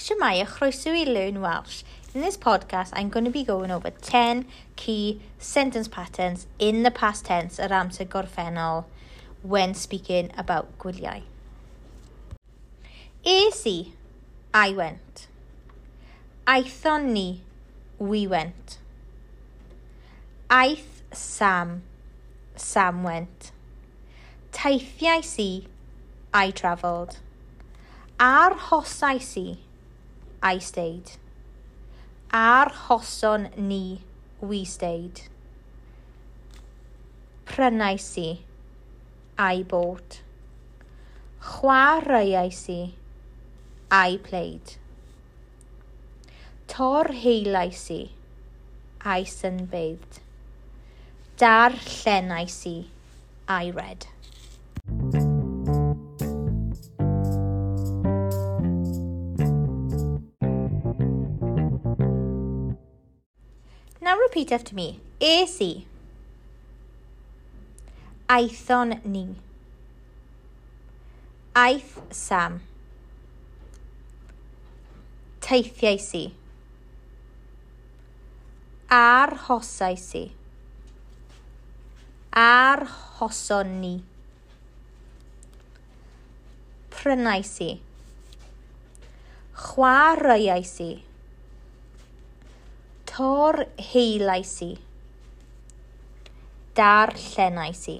Shemaya chroeso i Learn Welsh. In this podcast, I'm going to be going over 10 key sentence patterns in the past tense yr amser gorffennol when speaking about gwyliau. Es i, I went. Aethon ni, we went. Aeth Sam, Sam went. Taithiais i, I travelled. Arhosais i, I stayed. Ar hoson ni, we stayed. Prynais i, I bought. Chwaraeais i, I played. Tor heilais i, I sunbathed. Darllenais i, I read. Now repeat after me. AC. Aethon ni. Aeth Sam. Teithiau si. Ar hosau si. Ar hoson ni. Prynais i. Chwaraeais i. Côr heilais i. Darllenais i.